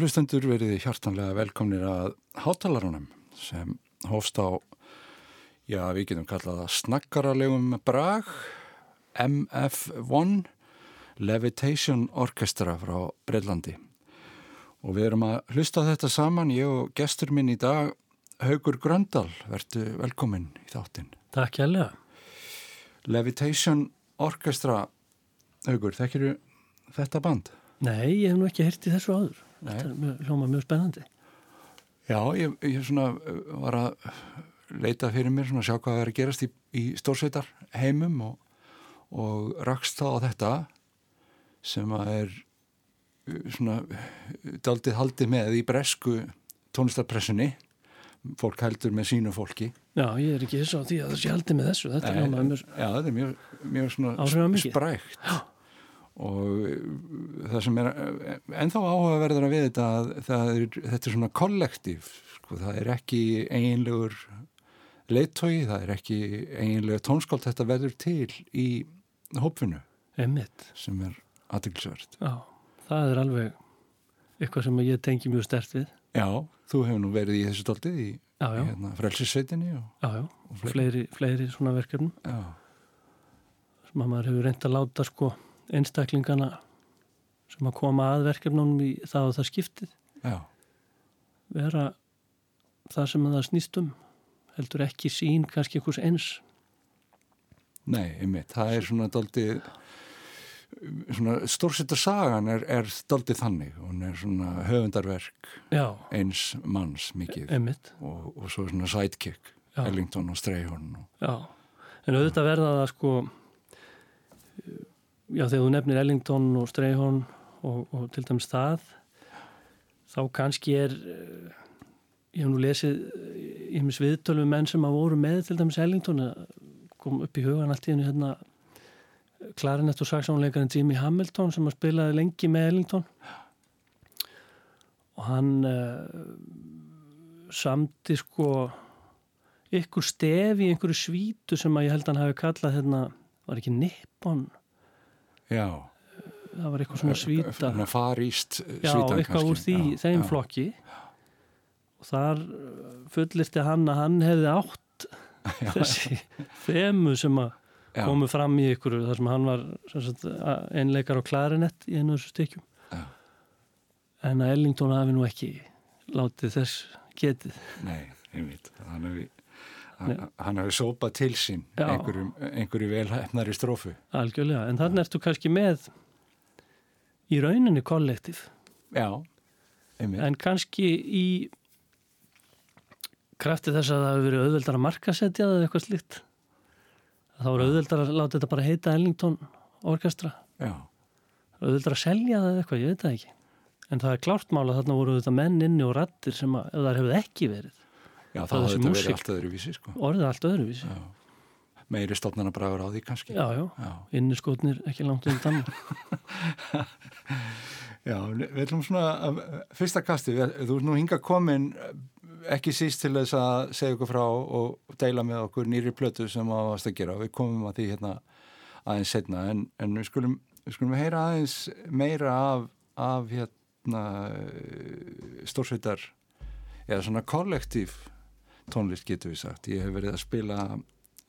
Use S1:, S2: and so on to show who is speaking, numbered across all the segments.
S1: Hlustendur verið hjartanlega velkomnir að hátalarunum sem hófst á, já við getum kallað að snakkaralegum brag, MF1, Levitation Orchestra frá Breitlandi. Og við erum að hlusta þetta saman, ég og gestur minn í dag, Haugur Gröndal, verðu velkomin í þáttinn.
S2: Takk hjálpa.
S1: Levitation Orchestra, Haugur, þekkir þetta band?
S2: Nei, ég hef nú ekki hirtið þessu áður. Nei. Þetta er mjög, hljóma mjög spennandi.
S1: Já, ég, ég svona uh, var að leita fyrir mér, svona að sjá hvað það er að gerast í, í stórsveitar heimum og, og rakst þá á þetta sem að er uh, svona daldið haldið með í bresku tónlistarpressunni. Fólk heldur með sínu fólki.
S2: Já, ég er ekki þess að því að það sé haldið með þessu. Þetta er mjög,
S1: Já, þetta er mjög, mjög svona sprækt. Já og eh, það sem er ennþá áhugaverðar að við þetta er, þetta er svona kollektív sko, það er ekki einlegur leittói, það er ekki einlega tónskált, þetta verður til í hópfinu
S2: Einmitt.
S1: sem er aðtilsvert
S2: Já, það er alveg eitthvað sem ég tengi mjög stert við.
S1: Já, þú hefur nú verið í þessu stoltið í hérna, frelsissveitinni
S2: og, og fleiri, fleiri, fleiri svona verkefnum. Sem að maður hefur reynd að láta sko einstaklingana sem að koma að verkefnunum í það og það skiptið.
S1: Já.
S2: vera það sem það snýst um heldur ekki sín kannski einhvers eins.
S1: Nei, einmitt, það er svona doldið svona stórsetta sagan er, er doldið þannig. Hún er svona höfundarverk
S2: Já.
S1: eins manns mikið. Og, og svo svona sidekick Já. Ellington og Strayhorn og...
S2: Já, en auðvitað verða það sko já þegar þú nefnir Ellington og Strayhorn og, og til dæmis það þá kannski er eh, ég hef nú lesið ég hef sviðtölu menn sem að voru með til dæmis Ellington kom upp í hugan allt í hennu hérna klarinett og saxónleikarinn Jimmy Hamilton sem að spilaði lengi með Ellington. Og hann uh, samti sko ykkur stef í einhverju svítu sem að ég held að hann hafi kallað hérna, var ekki Nippon
S1: Já.
S2: það var eitthvað svona svíta.
S1: faríst
S2: já, eitthvað úr því, já, þeim já. flokki. Og þar uh, fullirti hann að hann hefði átt þessi þemu sem að komu fram í ykkur þar sem hann var sagt, einleikar á klarinett í einu þessu stykkjum. En að Ellington hafi nú ekki látið þess getið.
S1: Nei, einmitt. Hann hefði hann hefur sópað til sín einhverju, einhverju velhæfnari strófu.
S2: Algjörlega, en þannig ertu kannski með í rauninni kollektiv
S1: já
S2: einmitt. en kannski í krafti þess að það hefur verið auðveldar að markasetja eða eitthvað slikt þá er auðveldar að láta þetta bara heita Ellington orkestra
S1: já.
S2: auðveldar að selja það eitthvað, ég veit það ekki. En það er klárt mála þarna voru þetta menn inni og rattir sem að, ef það hefði ekki verið
S1: Já, það hafði þetta verið allt öðruvísi sko.
S2: Orðið allt öðruvísi já.
S1: Meiri stofnana bragur á því kannski
S2: Já, já, já. inniskotnir ekki langt undan
S1: Já, við ætlum svona fyrsta kasti, þú er nú hinga komin ekki síst til þess að segja okkur frá og deila með okkur nýri plötu sem áast að gera við komum að því hérna aðeins setna en, en við skulum við skulum heyra aðeins meira af, af hérna stórsveitar eða svona kollektív tónlist getur við sagt. Ég hef verið að spila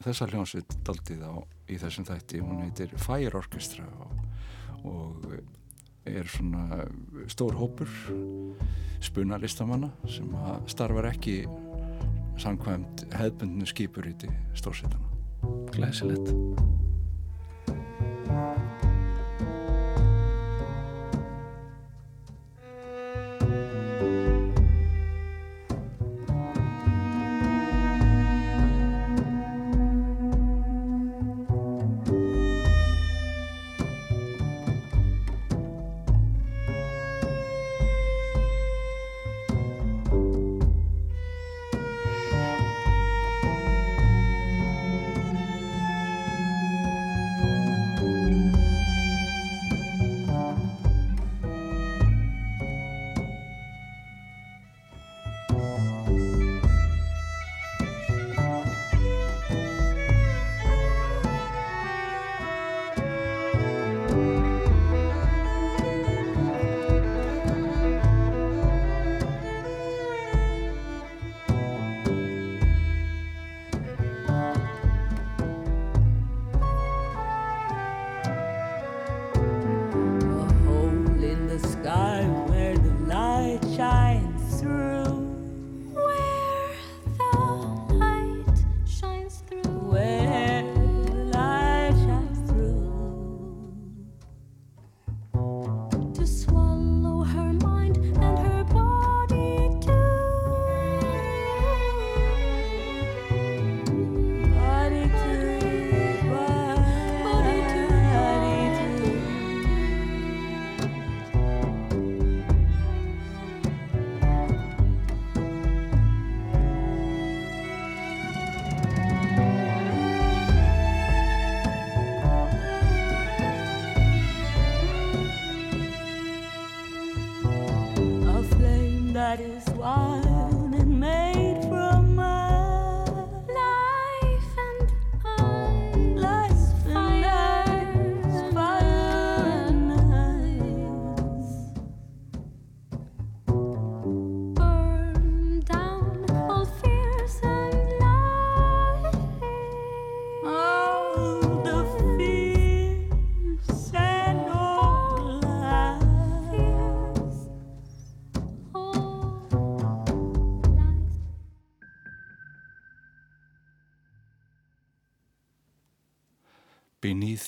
S1: þessa hljónsveit daldið á í þessum þætti. Hún heitir Fire Orchestra og, og er svona stór hópur spunalistamanna sem starfar ekki samkvæmt hefbundnu skipuríti stórsveitana.
S2: Glæsilegt.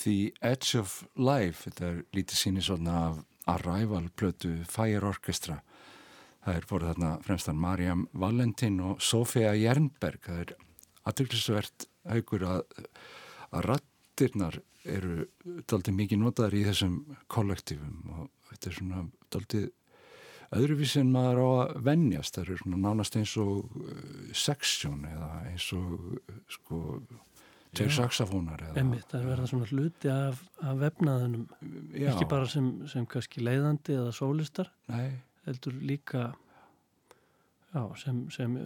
S1: The Edge of Life. Þetta er lítið síni svona af Arrival plötu Fire Orchestra. Það er fórið þarna fremstan Mariam Valentin og Sofia Jernberg. Það er aðtöklusvert haugur að, að rattirnar eru doldið mikið notaður í þessum kollektífum og þetta er svona doldið öðruvísi en maður á að vennjast það eru svona nánast eins og uh, seksjón eða eins og uh, sko tveir saxafónar
S2: Emmitt, það er verða svona hluti af, af vefnaðunum já. ekki bara sem, sem kannski leiðandi eða sólistar
S1: Nei.
S2: heldur líka já, sem, sem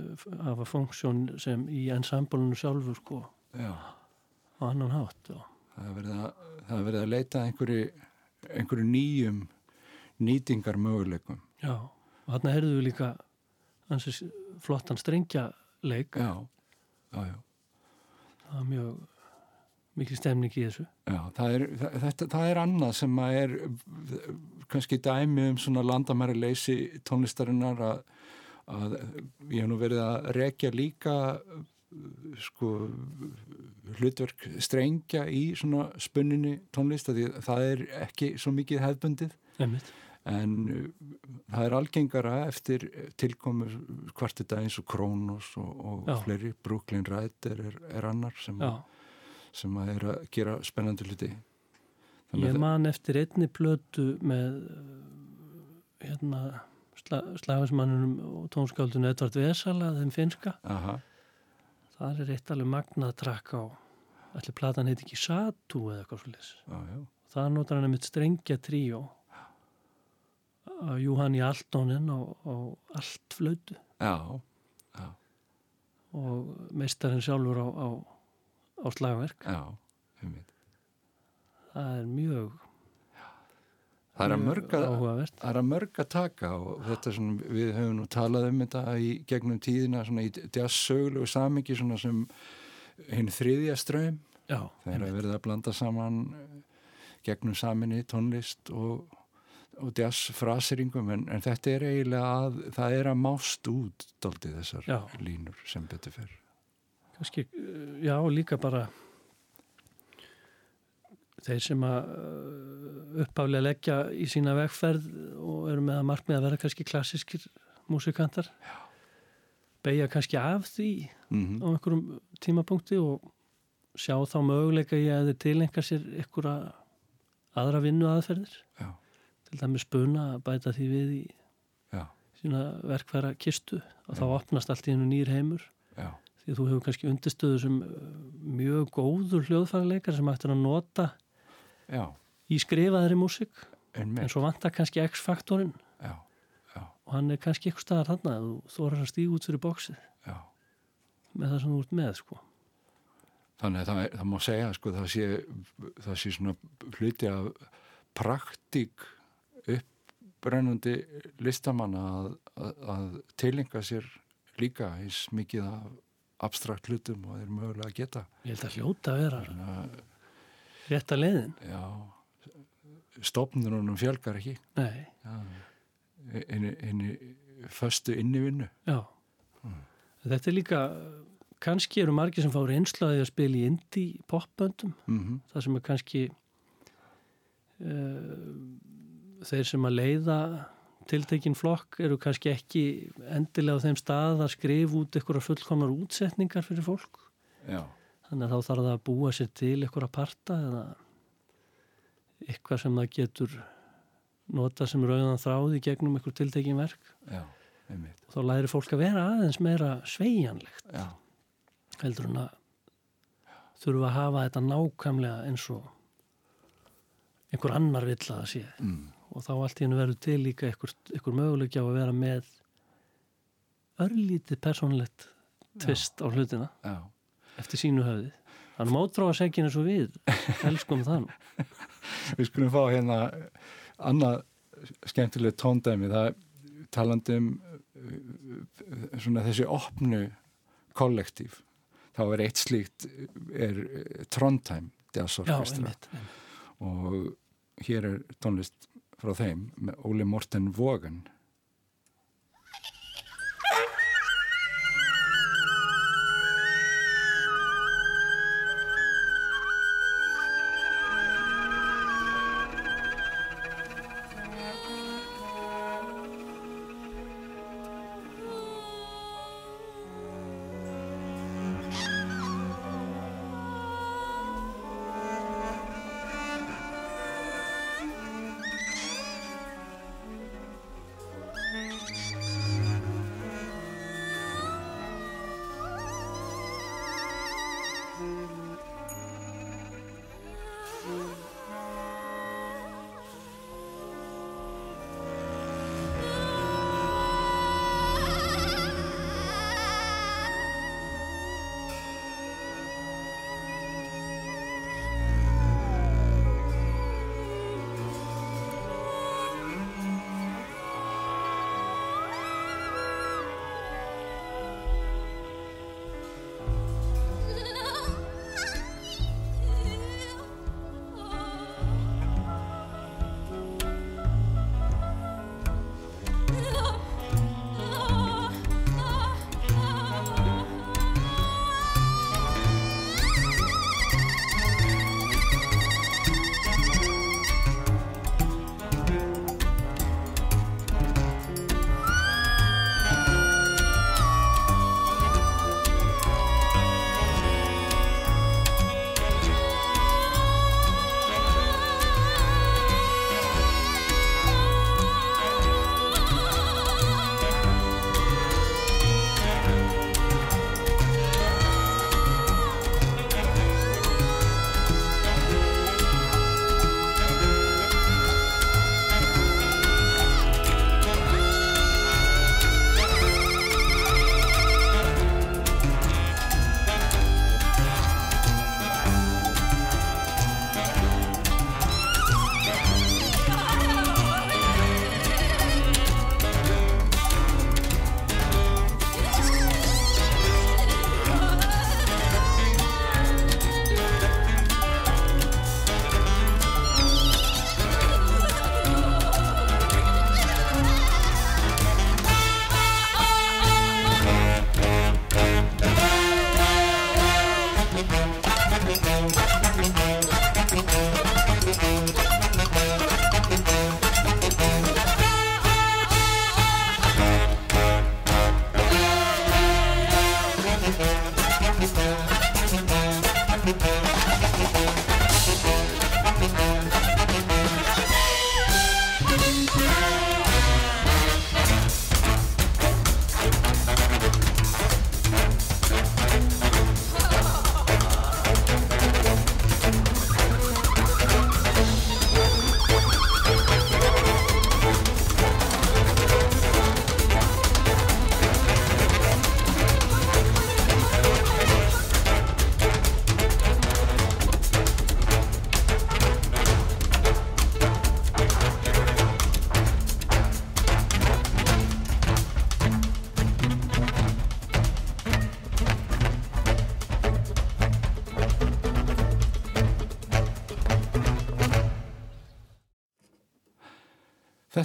S2: hafa funksjón sem í ensemblunum sjálfur sko.
S1: Já.
S2: á annan hátt
S1: það er verið að, það er verið að leita einhverju, einhverju nýjum nýtingar möguleikum
S2: Já, og þarna heyrðu við líka flottan strengja leik.
S1: Já, já, já
S2: Það er mjög mikil stemning í þessu.
S1: Já, það er, það, það er annað sem að er kannski dæmi um svona landamæri leysi tónlistarinnar að, að ég hef nú verið að rekja líka sko hlutverk strengja í svona spunninni tónlist að það er ekki svo mikið hefbundið
S2: Einmitt
S1: en uh, það er algengara eftir tilkomur kvartita eins og Kronos og, og fleiri, Brooklyn Rider er, er annar sem, sem að er að gera spennandi hluti.
S2: Þannig Ég man eftir einni plötu með hérna sla, slafinsmannunum og tónskáldunum Edvard Vesala, þeim finska
S1: Aha.
S2: það er eitt alveg magnað trakk á allir platan heit ekki Satu eða eitthvað svolítið það notar hann að mitt strengja tríó Júhanni Aldónin á, á allt flödu
S1: já, já.
S2: og meistarinn sjálfur á, á, á slagverk.
S1: Já,
S2: það er mjög
S1: það er að mörga það er að mörga taka og þetta er svona, við höfum nú talað um þetta í gegnum tíðina svona í jazzsöglu og samingi svona sem hinn þriðja ströym þegar það verið að blanda saman gegnum saminni tónlist og og jazzfraseringum en, en þetta er eiginlega að það er að mást út doldið þessar já. línur sem betur fyrr
S2: Kanski, já, líka bara þeir sem að uh, uppálega leggja í sína vegferð og eru með að markmið að vera kannski klassískir músikantar. Beigja kannski af því mm -hmm. á einhverjum tímapunkti og sjá þá möguleika í að þeir tilenga sér einhverja aðra vinnu aðferðir
S1: Já
S2: til dæmis spuna að bæta því við í
S1: Já.
S2: sína verkværa kistu og Já. þá opnast allt í hennu nýr heimur.
S1: Já.
S2: því þú hefur kannski undirstöðu sem uh, mjög góður hljóðfærarleikar sem ættir að nota í skrifaðri músik en svo vantar kannski X-faktorinn. Og hann er kannski eitthvað staðar hann að þú þorir að stíða út fyrir bóksið með það sem þú ert með sko.
S1: Þannig að það, það má segja sko það sé, það sé svona hluti af praktík uppbrennandi listamanna að, að, að tilenga sér líka eins mikið af abstrakt hlutum og þeir mögulega að geta.
S2: Ég held að hljóta að vera Svona, rétt að leiðin.
S1: Já, stofnunum fjölgar ekki.
S2: Nei.
S1: Einu, einu föstu innivinnu.
S2: Já. Hmm. Þetta er líka kannski eru margir sem fá reynslaði að spila í indie popböndum
S1: mm -hmm.
S2: það sem er kannski uh, þeir sem að leiða tiltekinn flokk eru kannski ekki endilega á þeim stað að skrifa út einhverja fullkomnar útsetningar fyrir fólk.
S1: Já.
S2: þannig að þá þarf það að búa sér til einhverja parta eða eitthvað sem það getur nota sem rauðan þráði gegnum einhver tiltekinn verk.
S1: Já,
S2: og þá læri fólk að vera aðeins meira sveianlegt
S1: Já.
S2: heldur en að þurfa að hafa þetta nákvæmlega eins og einhver annar vill að það sé.
S1: Mm
S2: og þá allt í hennu verður til líka einhver, möguleik á að vera með örlítið persónlegt tvist
S1: Já.
S2: á hlutina
S1: Já.
S2: eftir sínu höfði. Þannig mótráða segin eins og við elskum þann.
S1: Við skulum fá hérna annað skemmtileg tóndæmi. Það talandum uh, svona þessi opnu kollektív. Þá er eitt slíkt er Trondheim jazzorkestra og hér er tónlist frá þeim Óli Morten Vogan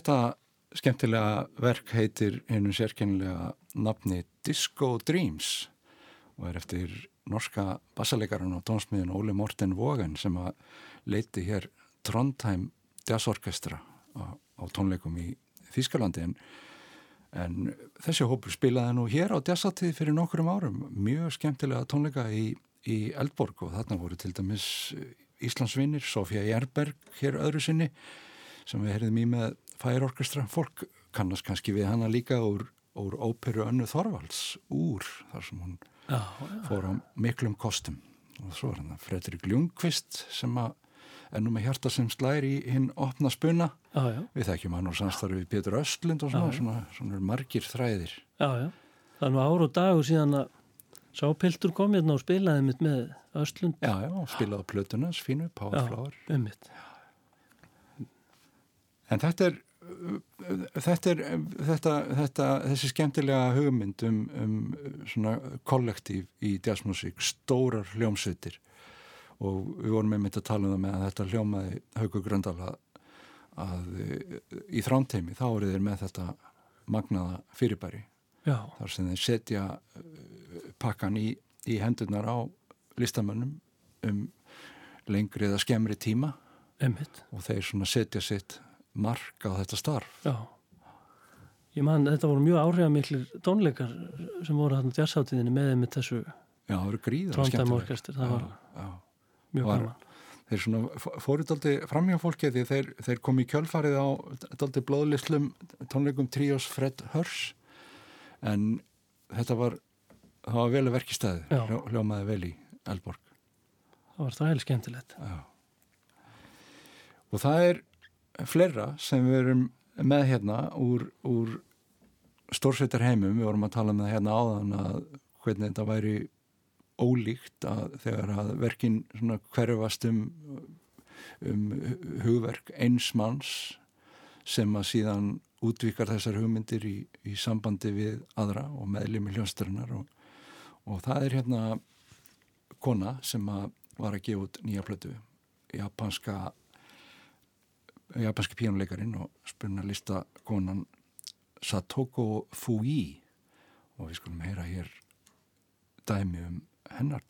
S1: Þetta skemmtilega verk heitir einu sérkennilega nafni Disco Dreams og er eftir norska bassalegaran og tónsmiðin Óli Morten Vågen sem að leiti hér Trondheim Jazzorkestra á, á tónleikum í Þýskalandi. En, en þessi hópur spilaði nú hér á Jazzatið fyrir nokkurum árum. Mjög skemmtilega tónleika í, í Eldborg og þarna voru til dæmis Íslandsvinnir, Sofía Jærberg hér öðru sinni sem við heyrðum í með færorkestra. Fólk kannast kannski við hana líka úr, úr óperu önnu Þorvalds úr þar sem hún já, já. fór á miklum kostum. Og svo er hann Fredrik Ljungqvist sem að ennum með hjarta sem slæri í hinn opna spuna. Já, við þekkjum hann og samstarfið við Pétur Östlund og svona, svona, svona margir þræðir.
S2: Það er nú ár og dagur síðan að Sápiltur kom hérna og spilaði mitt með Östlund.
S1: Já, já, spilaði Plutunans, fínu, Powerflower.
S2: Já, um mitt.
S1: En þetta er, þetta er þetta, þetta, þessi skemmtilega hugmynd um, um svona kollektív í jazzmusík, stórar hljómsveitir og við vorum mynd að tala um það með að þetta hljómaði Haugur Gröndal að, í þránteimi þá eru þeir með þetta magnaða fyrirbæri
S2: Já.
S1: þar sem þeir setja pakkan í, í hendurnar á listamönnum um lengri eða skemmri tíma
S2: Einmitt.
S1: og þeir svona setja sitt marka á þetta starf.
S2: Já. Ég man, þetta voru mjög áhrifamiklir tónleikar sem voru hann jazzháttíðinni með með þessu
S1: Já, það voru gríðar
S2: Tróndæmorkestir, það var já, mjög var, gaman.
S1: Þeir svona fóruð daldi framjá fólki því þeir, þeir kom í kjölfarið á daldi blóðlislum tónleikum Trios Fred Hörs en þetta var það var vel að verki stæði, hljómaði vel í Elborg
S2: það var þræl skemmtilegt.
S1: Já. og það er fleira sem við erum með hérna úr, úr stórsveitar heimum, við vorum að tala með um hérna áðan að hvernig þetta væri ólíkt að þegar að verkin hverjast um, um hugverk einsmanns sem að síðan útvikar þessar hugmyndir í, í sambandi við aðra og meðlum í hljónstrinnar og, og það er hérna kona sem að var að gefa út nýja plötu japanska japanski pínuleikarin og spurna lista konan Satoko Fui. Og við skulum heyra hér dæmi um hennar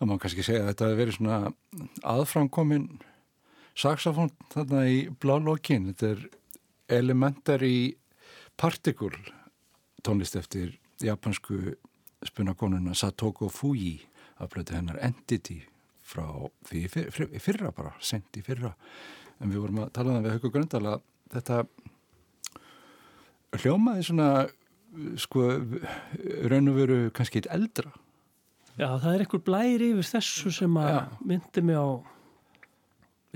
S1: það má kannski segja að þetta hefur verið svona aðframkomin saxofón þarna í blálókin þetta er elementar í partikul tónlist eftir japansku spunakonuna Satoko Fuji að blötu hennar Entity frá því fyrra, bara, sent í fyrra. En við vorum að tala um það við Hauku Gröndal að þetta hljómaði svona sko raun og veru kannski eitt eldra
S2: Já, það er einhver blæri yfir þessu sem að myndi mig á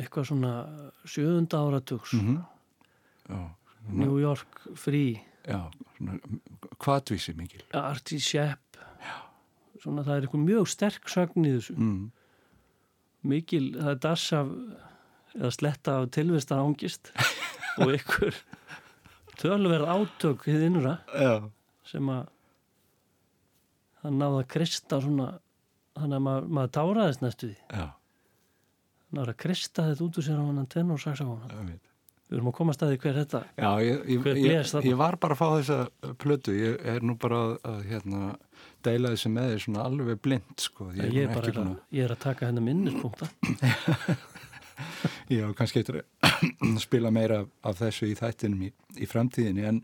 S2: eitthvað svona sjöunda áratugs.
S1: Mm Já,
S2: New York Free.
S1: Já, svona kvatvísi mikil.
S2: Artie Shepp. Svona það er eitthvað mjög sterk sögn í þessu.
S1: Mm.
S2: mikil, það er dass af eða sletta af tilvistar ángist og ykkur tölverð átök hið innra
S1: Já,
S2: sem að hann náði að krista svona þannig að maður, maður táraðist næstu því.
S1: Já,
S2: hann náði að krista þetta út úr sér á hann tenor saxofóna
S1: ég veit.
S2: við erum að koma að staði hver þetta
S1: Já, ég, ég,
S2: Hver
S1: ég, ég var bara að fá þessa plötu, ég er nú bara að, að hérna, deila þessi með þér svona alveg blind, sko.
S2: ég, er er að, ég er að taka hennar minnispunkta.
S1: Já, kannski eitthvað að spila meira af, þessu í þættinum í, í framtíðinni, en,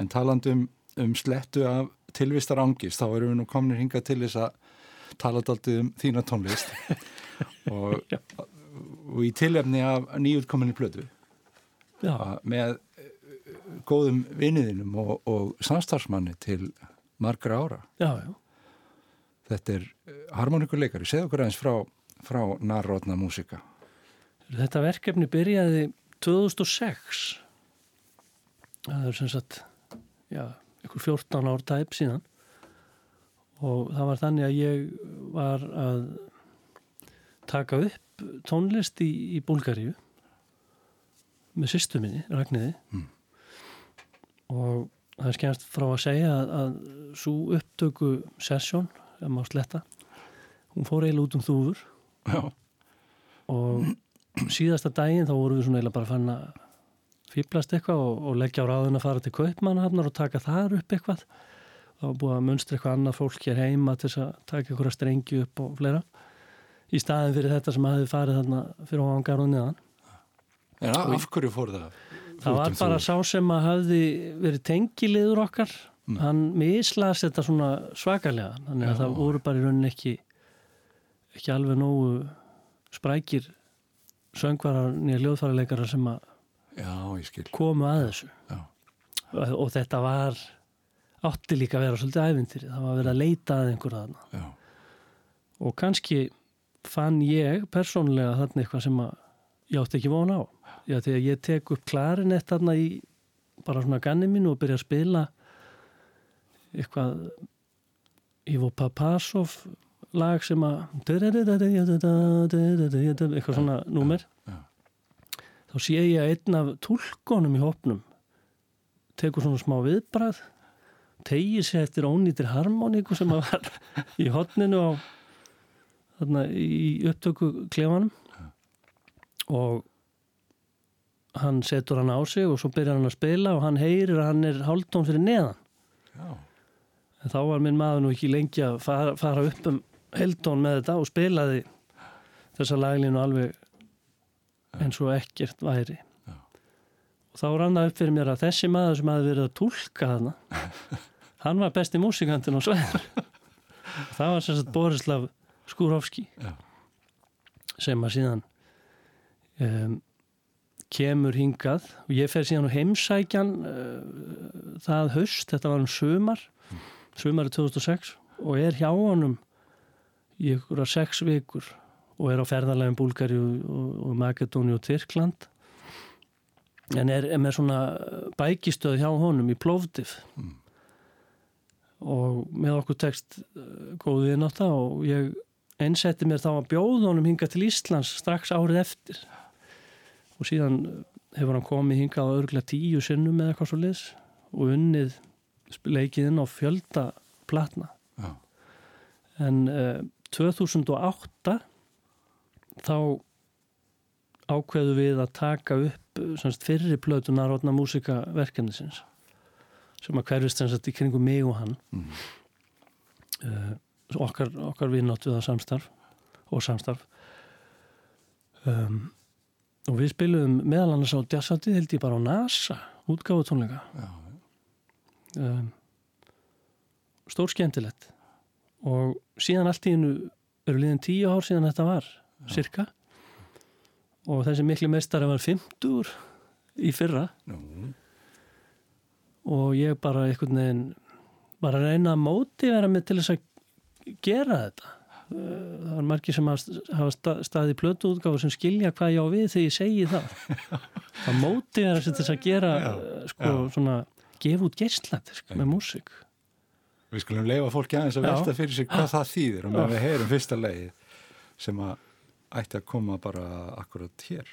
S1: en talandi um, um slettu af tilvistar ángist, þá erum við nú komin hingað til þess að tala daldið um þína tónlist og, og í tilefni af nýjutkominni plötu
S2: já,
S1: með eh, góðum vinniðinum og, og samstarfsmanni til margra ára.
S2: já, já
S1: Þetta er harmonikuleikari. Segð okkur aðeins frá, frá nærrótna músika.
S2: Þetta verkefni byrjaði 2006 það er sem sagt já, ykkur 14 ár tæp síðan. Og það var þannig að ég var að taka upp tónlist í, í Búlgaríu með sýstu minni, Ragnhiði
S1: Mm.
S2: og það er skemmst frá að segja að, að svo upptöku sessjón, ef maður sletta hún fór eiginlega út um þúfur.
S1: Já,
S2: og síðasta daginn þá vorum við svona eiginlega bara fann að fýblast eitthvað og, og leggja á ráðun að fara til kaupmannahafnar og taka þar upp eitthvað var búið að munstra eitthvað annað fólk hér heima til að taka eitthvað strengi upp og fleira í staðin fyrir þetta sem hafi farið þarna fyrir hóðangar og neðan
S1: en af, af hverju fór það?
S2: það var bara sá sem að hafði verið tengiliður okkar
S1: Mm.
S2: hann mislas þetta svona svakalega þannig að
S1: Já.
S2: það voru bara í rauninni ekki ekki alveg nógu sprækir söngvarar nýja hljóðfæraleikara sem að
S1: Já,
S2: komu að þessu.
S1: Já.
S2: og, og þetta var átti líka að vera svolítið ævintýri. Það var verið að leita að einhverja þarna.
S1: Já,
S2: og kannski fann ég persónulega þarna eitthvað sem að ég átti ekki von á. Já, því að ég tek upp klarinett þarna í bara svona ganni mínu og byrja að spila eitthvað Ivo Papasov lag sem að eitthvað svona númer.
S1: já.
S2: Þá sé ég að einn af túlkonum í hopnum tekur svona smá viðbrað tegir sér eftir ónýtir harmoníku sem að var í hotninu á þarna í upptöku klefanum. Og hann setur hann á sig og svo byrjar hann að spila og hann heyrir að hann er hálftón fyrir neðan.
S1: Já,
S2: en þá var minn maður nú ekki lengi að fara, fara upp um heldón með þetta og spilaði þessa laglinu alveg eins og ekkert væri.
S1: Já.
S2: og þá rann það upp fyrir mér að þessi maður sem hafi verið að tólka þarna hann var besti músikantinn á sveður það var sagt Borislav Skúrovski
S1: Já.
S2: sem að síðan um, kemur hingað. Og ég fer síðan á heimsækjan uh, það haust, þetta var um sumar sumari 2006 og er hjá honum í ykkur að sex vikur og er á ferðarlegin Búlgari og, Makedóni og Tyrkland en er, er með svona bækistöð hjá honum í Plovdiv.
S1: Mm.
S2: og með okkur tekst uh, góð viðnátt og ég einsetti mér þá að bjóða honum hinga til Íslands strax árið eftir. Og síðan hefur hann komið hingað á örgla tíu sinnum eða eitthvað svo liðs og unnið leikið inn á fjölda platna.
S1: Já,
S2: en uh, 2008 þá ákveðu við að taka upp eh, semst, fyrri plötunar átna músikaverkefnisins sem að hverfist sem sagt í kringum mig og hann.
S1: Mm.
S2: uh, okkar, okkar vinnáttu það samstarf og samstarf. Um, og við spilum meðal annars á jazzatið held ég bara á NASA útgáfu tónleika um, stór skemmtilegt. Og síðan allt í hennu eru liðin tíu ár síðan þetta var cirka og þessi miklu meistari var 50 í fyrra.
S1: Nú,
S2: og ég bara einhvern veginn var að reyna að móti vera mig til þess að gera þetta. Það er margir sem hafa staðið plötu útgáð sem skilja hvað ég á við þegar ég segi það. Það mótið er þess að gera já, sko já. svona gefa út geislatisk með músík.
S1: Við skulum leifa fólki aðeins að velta fyrir sig hvað það þýðir. Og með við heyrum fyrsta leið sem að ætti að koma bara akkurat hér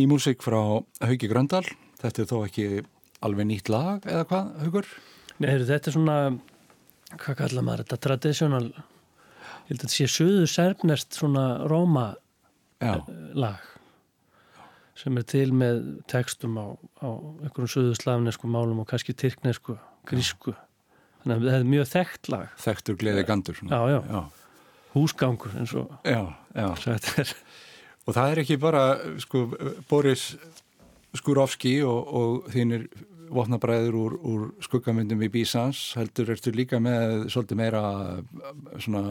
S1: ný músik frá Hauki Gröndal. Þetta er þó ekki alveg nýtt lag eða hvað, Haugur?
S2: Nei, þetta er svona hvað kallar maður þetta, traditional. Ég held að þetta sé söðu sérfnest svona Róma Já. lag sem er til með textum á, á einhverjum söðu slavnesku málum og kannski tyrknesku, grísku. Þannig að þetta er mjög þekkt lag.
S1: Þekktur gleði gandur
S2: já, já. já, húsgangur eins og
S1: þetta er og það er ekki bara sko, Boris Skurovski og, og þínir vopnabræður úr, úr skuggamyndum í Bísans heldur ertu líka með svolítið meira svona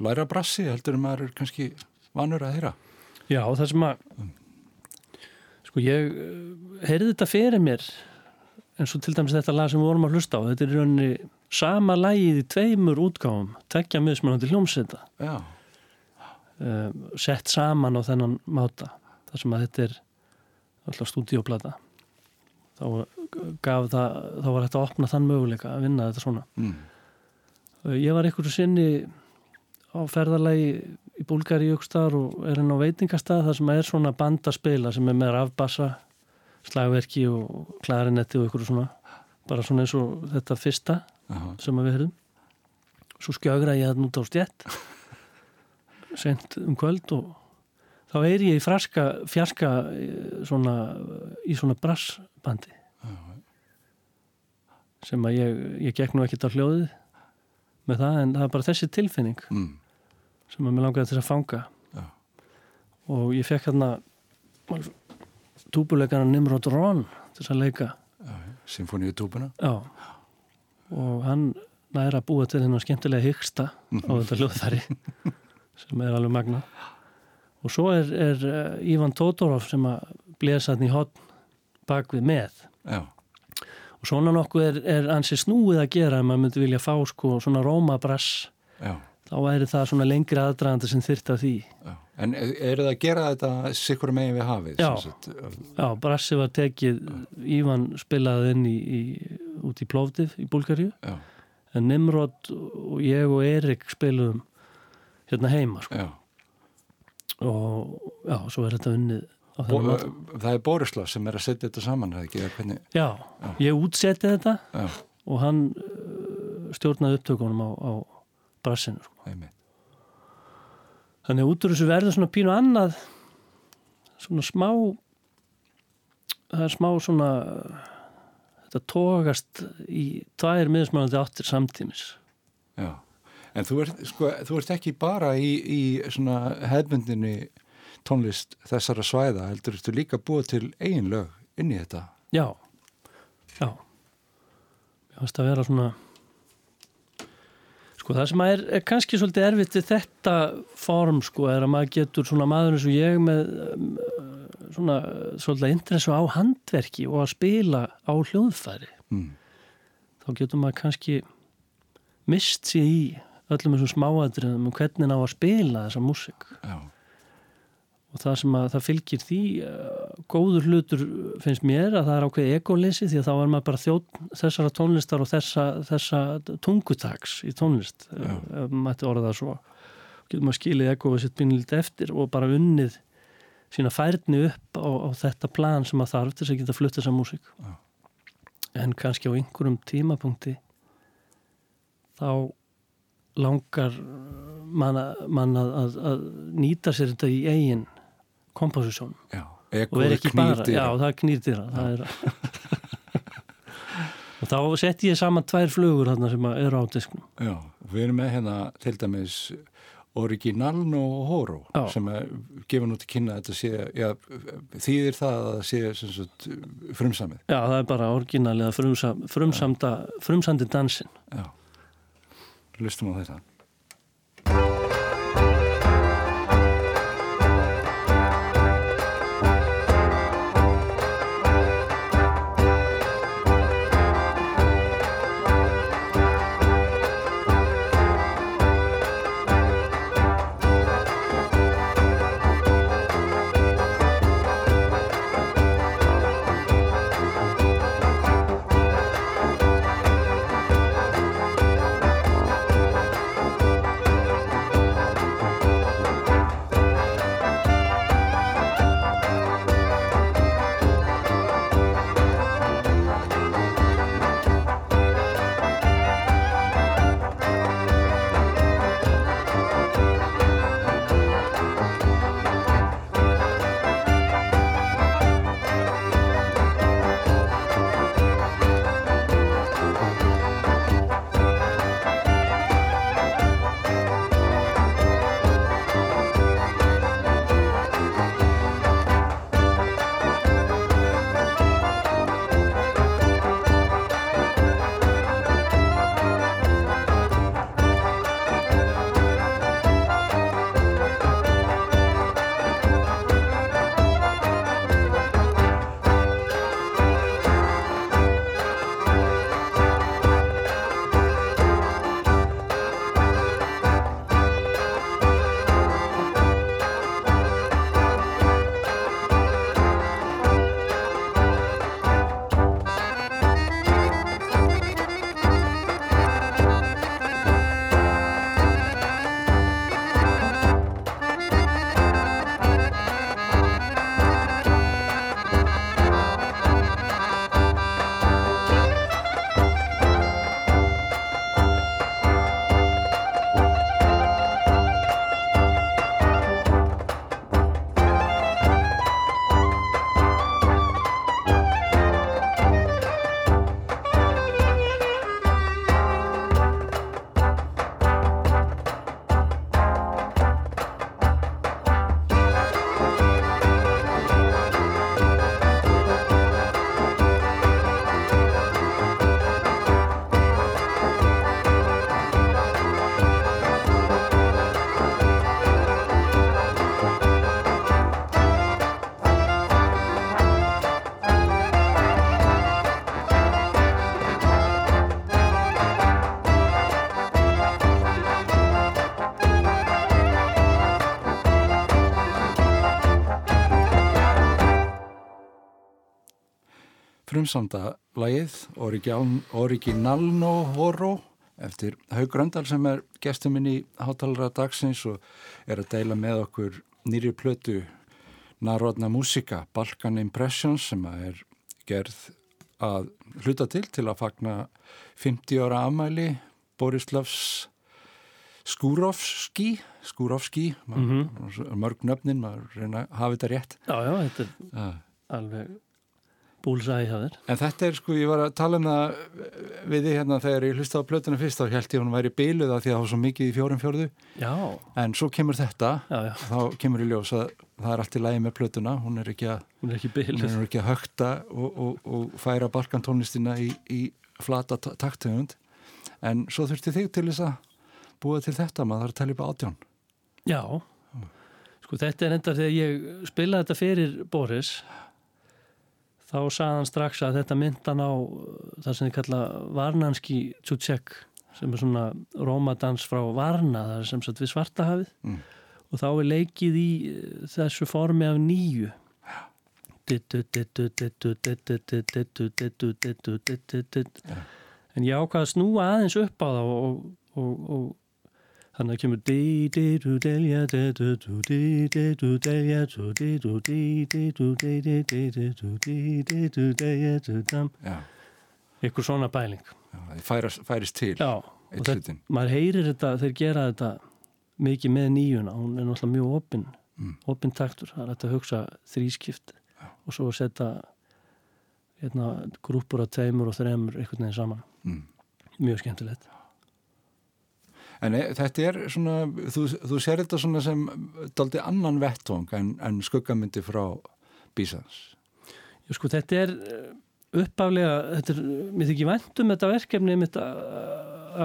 S1: læra brassi heldur en maður er kannski vanur að heyra?
S2: Já, það sem að sko ég eh, heyrði þetta fyrir mér eins og til dæmis þetta lag sem við vorum að hlusta á. Þetta er í rauninni sama lagið í tveimur útgáfum, tekja miðsmjönandi hljómsveita um, sett saman á þennan máta þar sem að þetta er alltaf stúdíoplata þá gaf það þá var þetta að opna þann möguleika að vinna þetta svona. Mm. ég var einhverju sinni á ferðarlegi í Búlgari í aukstar og er henn á veitingastað þar sem er svona bandaspila sem er með rafbassa slagverki og klarinetti og einhverju svona. Bara svona eins og þetta fyrsta uh -huh. sem við höfum svo skjögra ég hann út á stjett sent um kvöld og þá er ég í fraska fjarska eh, svona, í svona brassbandi. Sem að ég, ég gekk nú ekkert á hljóðið með það en það er bara þessi tilfinning mm. sem að mér langaði til að fanga. Ja. og ég fekk hérna túbuleikana Nimrod Ron til að leika.
S1: Symfóníu túbuna.
S2: Já, og hann næra að búa til hennar skemmtilega hyggsta á þetta hljóðfæri sem er alveg magna. Og svo er, er uh, Ívan Todorov sem að blesa hann í hotn bak við með. Já. og svona nokkuð er, er ansi snúið að gera ef maður myndi vilja fá sko svona rómabrass. Þá væri það svona lengri aðdraðandi sem þyrta því.
S1: Já. En eru það að gera þetta sikkur megin við hafið?
S2: Já, já brassi var tekið Ívan spilaði inn í, í, út í Plófdið í Búlgaríu. En Nimrod og ég og Erik spiluðum hérna heima sko. og já, svo er þetta unnið
S1: Bo, Það er Borislav sem er að setja þetta saman ekki,
S2: hvernig... já, já, ég útsetti þetta já. og hann uh, stjórnaði upptökunum á, á brassinu sko. Þannig út úr þessu verður svona pínu annað svona smá það er smá svona þetta tókast í tvær miðsmælandi áttir samtímis
S1: Já, en þú ert, sko, þú ert ekki bara í, í svona hefbundinni tónlist þessara svæða, heldur þú líka búið til eigin lög inn í þetta?
S2: Já, já ég finnst að vera svona Sko það sem er, er kannski svolítið erfitt við þetta form sko er að maður getur svona maður eins og ég með um, svona svolítið interessu á handverki og að spila á hljóðfæri. Mm. Þá getur maður kannski mist sér í öllum þessum smáadriðum um hvernig ná að spila þessa músik. Og það sem að það fylgir því uh, góður hlutur finnst mér að það er ákveðið ególeysi því að þá er maður bara þjótt þessara tónlistar og þessa, þessa tungutags í tónlist Já. ef maður ætti orða það svo getur maður skilið egóið sitt bínilegt eftir og bara unnið sína færni upp á, á þetta plan sem maður þarf til þess að geta flutt þessa músík Já. en kannski á einhverjum tímapunkti þá langar mann, mann að, að, að nýta sér þetta í eigin komposisjón og verð ekki bara, já það er knýrtýra og þá sett ég saman tvær flugur þarna sem eru á disknum.
S1: Já, við erum með hérna til dæmis Originalno og Horo já. sem gefur nú til kynna þetta sé, já, þýðir það að það sé sagt, frumsamið.
S2: Já, það er bara originalega frumsam, frumsamda frumsandi dansin Já,
S1: lustum á þetta frumsamda lagið Originalno Horo eftir Haug Gröndal sem er gestur minn í hátalara dagsins og er að deila með okkur nýri plötu Narodna Músika, Balkan Impressions sem er gerð að hluta til til að fagna 50 ára afmæli Borislavs Skúrovski Skúrovski, mm -hmm. mörg nöfnin maður reyna að hafa þetta rétt
S2: Já, já, þetta er alveg búlsæði hjá þér.
S1: En þetta er sko, ég var að tala um það við því hérna þegar ég hlusta á plötuna fyrst þá held ég hún væri beiluð af því að það var svo mikið í fjórum fjörðu
S2: já.
S1: en svo kemur þetta
S2: já, já.
S1: þá kemur í ljós að það er allt í lægi með plötuna hún er ekki að,
S2: hún er ekki, hún
S1: er ekki að högta og, og, og færa balkantónlistina í, í flata taktöfund en svo þurfti þig til þess að búa til þetta, maður þarf að tellja upp átjón
S2: Já, sko þetta er enda þegar ég spilaði þetta fyrir Boris þá sagði hann strax að þetta myndan á það sem þið kalla Varnanski Tjútsek sem er svona rómadans frá Varna það er sem sagt við Svartahafið. Mm. og þá er leikið í þessu formi af nýju. En ég ákvaði að snúa aðeins upp á það og, og, og þannig að kemur eitthvað svona bæling
S1: það færist, færist til
S2: já, og þetta, maður heyrir þetta þeir gera þetta mikið með nýjuna hún er náttúrulega mjög opinn mm. opinn taktur, það er að hugsa þrískipt já. og svo að setja hérna, grúpur af tveimur og þreimur einhvern veginn saman mm. mjög skemmtilegt
S1: En e, þetta er svona, þú, þú ser þetta svona sem daldi annan vettvang en, en skuggamyndi frá Bísans.
S2: Já sko þetta er eh, uppaflega, þetta er, mér þykir vandum þetta verkefni þetta,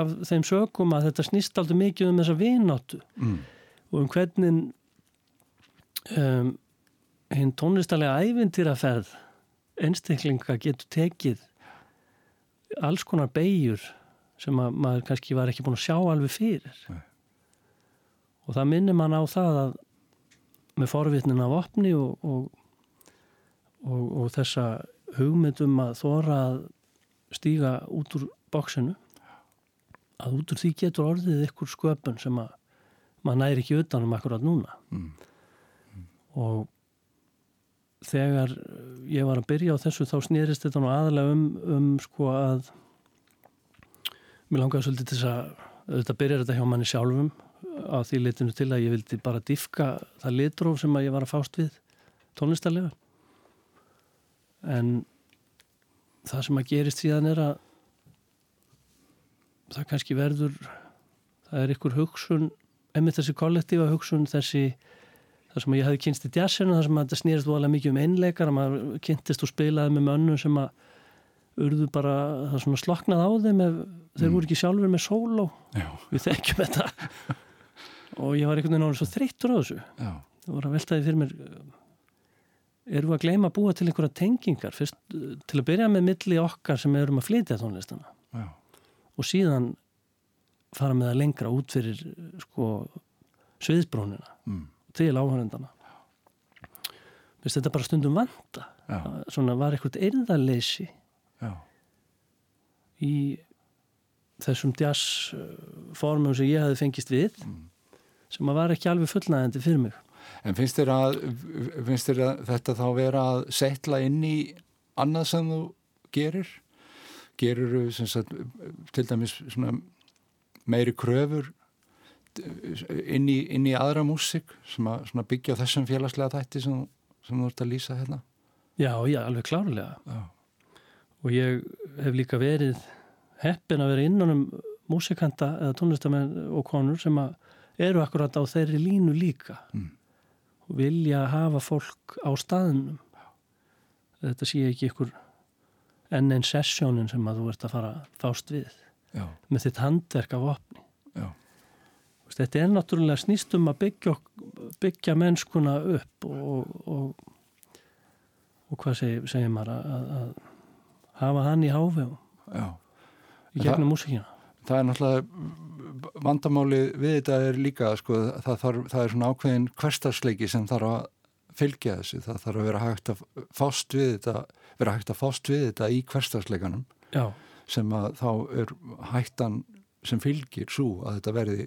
S2: af þeim sögum að þetta snýst aldrei mikið um þessa vináttu mm. og um hvernig um, hinn tónlistalega ævintýraferð einstaklinga getur tekið alls konar beigjur sem að maður kannski var ekki búin að sjá alveg fyrir Nei. og það minnir mann á það að með forvitnin af opni og, og, og, og þessa hugmyndum að þóra að stíga út úr bóksinu að út úr því getur orðið ykkur sköpun sem að maður næri ekki utanum akkurat núna mm. Mm. og þegar ég var að byrja á þessu þá snýrist þetta nú aðalega um, um sko að Mér langaði svolítið til þess að auðvitað byrja þetta hjá manni sjálfum á því litinu til að ég vildi bara diffka það litróf sem að ég var að fást við tónlistarlega. En það sem að gerist síðan er að það kannski verður það er ykkur hugsun emmið þessi kollektífa hugsun þessi það sem að ég hafi kynst í jazzinu það sem að þetta snýrist volið mikið um einleikar að maður kynntist og spilaði með mönnum sem að urðu bara, það svona sloknað á þeim ef þeir mm. voru ekki sjálfur með sól og við þekkjum þetta og ég var einhvern veginn árið svo þreyttur á þessu Já. það voru að veltaði fyrir mér eru við að gleyma að búa til einhverja tengingar fyrst til að byrja með milli okkar sem erum að flytja tónlistana Já. og síðan fara með það lengra út fyrir sko sviðsbrónina mm. til áhörendana þetta bara stundum vanda Já. svona var eitthvað erðarleysi Já. í þessum jazzformum sem ég hafi fengist við mm. sem að var ekki alveg fullnægandi fyrir mig
S1: En finnst þér að, finnst þér að þetta þá vera að setla inn í annað sem þú gerir? Gerir þú til dæmis meiri kröfur inn í, inn í aðra músik sem að byggja þessum félagslega þætti sem, sem þú ert að lýsa hérna?
S2: Já, já, alveg klárlega Já og ég hef líka verið heppin að vera innan um músikanta eða tónlistamenn og konur sem eru akkurat á þeirri línu líka mm. og vilja hafa fólk á staðnum þetta sé ekki ykkur enn einn sessjónin sem að þú ert að fara fást við Já. með þitt handverk af opni Já. þetta er náttúrulega snýstum að byggja, byggja mennskuna upp og, og, og hvað segir, segir maður að, að hafa hann í háfjá í gegnum músíkina.
S1: Það er náttúrulega vandamáli við þetta er líka sko, það, þarf, það er svona ákveðin hverstarsleiki sem þarf að fylgja þessu, það þarf að vera hægt að fást við þetta vera hægt að fást við þetta í hverstagsleikanum sem að þá er hættan sem fylgir svo að þetta verði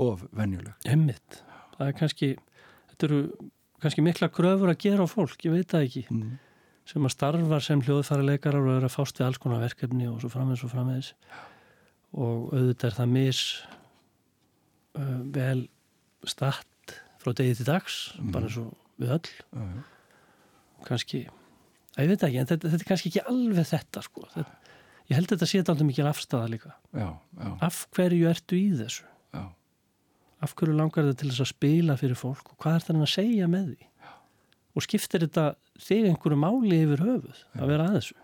S1: of venjuleg.
S2: Emmitt, það er kannski þetta eru kannski mikla gröfur að gera á fólk, ég veit það ekki. Mm. Sem að starfa sem hljóðfæra leikarar og eru að fást við alls konar verkefni og svo framvegs og framvegs og auðvitað er það mis uh, vel statt frá degi til dags mm. bara svo við öll mm. kannski ég veit ekki, en þetta, þetta er kannski ekki alveg þetta sko þetta, ég held að þetta sé alltaf mikil afstæða líka
S1: já, já.
S2: af hverju ertu í þessu
S1: já.
S2: af hverju langar þetta til þess að spila fyrir fólk og hvað er það að segja með því og skiptir þetta þig einhverju máli yfir höfuð að vera að þessu?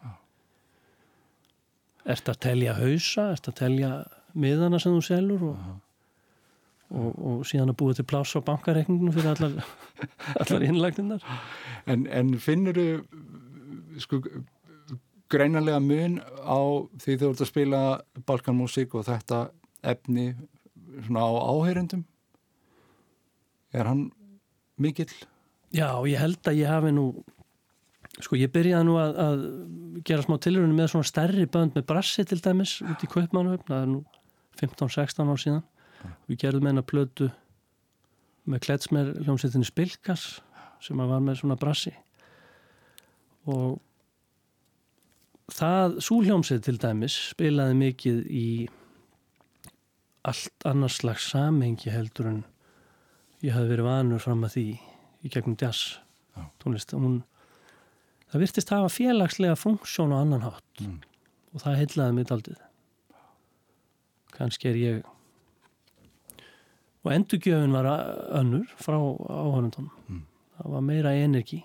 S2: Ertu að telja hausa, ertu að telja miðana sem þú selur og, og, og síðan að búa til pláss á bankareikninginu fyrir allar, allar innlagninnar
S1: En, en finnur þú sko greinanlega mun á því þú ert að spila balkanmusík og þetta efni svona á áheyrendum? Er hann mikill?
S2: Já, ég held að ég hafi nú sko ég byrjaði nú að, að gera smá tilhörunum með svona stærri bönd með brassi til dæmis út í Kaupmannhöfn það er nú 15-16 ár síðan. Ja. við gerðum eina plödu með kletsmer hljómsveitinni Spilkas sem var með svona brassi. Og það, súljómsið til dæmis spilaði mikið í allt annars slags samengi heldur en ég hafi verið vanur fram að því í gegnum jazz tónlist. Hún, það virtist hafa félagslega funksjón á annan hátt. Mm. og það heitlaði mitt aldrei kannski er ég og endurgjöfun var önnur frá áhörnundunum mm. það var meira energi.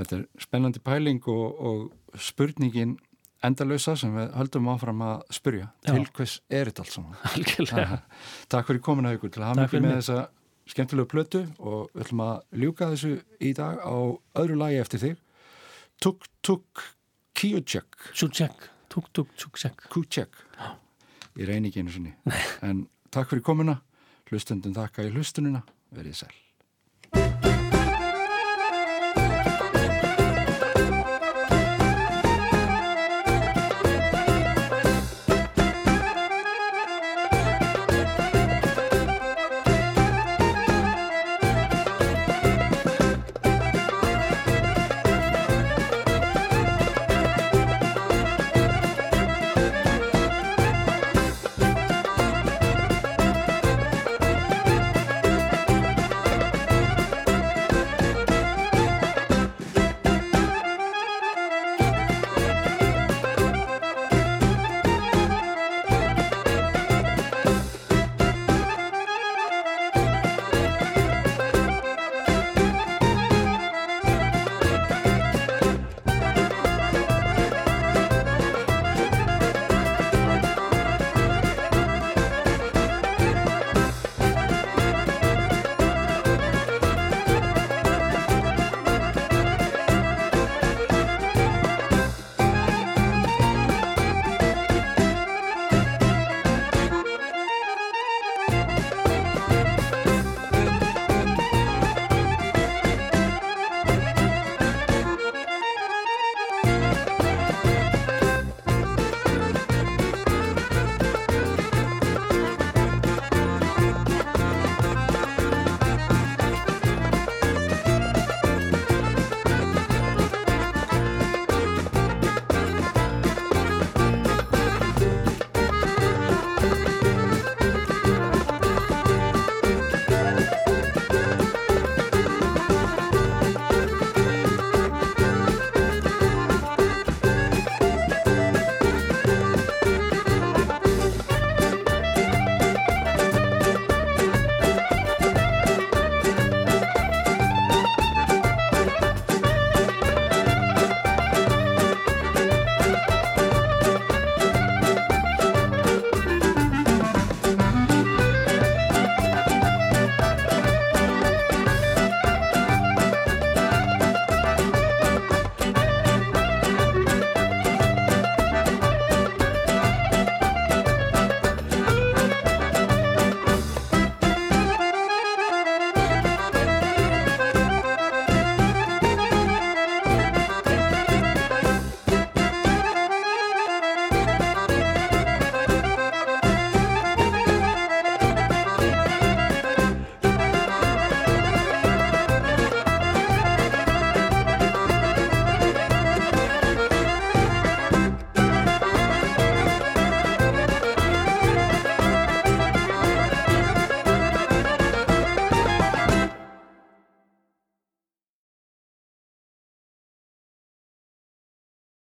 S1: Þetta er spennandi pæling og, og spurningin endalösa sem við höldum áfram að spurja Já. til hvers er þetta allt saman? Takk fyrir komin að ykkur til að hafa mikið með þessa skemmtilegu plötu og við ætlum að ljúka þessu í dag á öðru lagi eftir þig. Tuk Tuk Kiuchek
S2: Tjúchek Tuk Tuk Tjúchek
S1: Kúchek Ég reyni ekki einu sinni. En takk fyrir komina hlustundum þakka í hlustununa verið sæl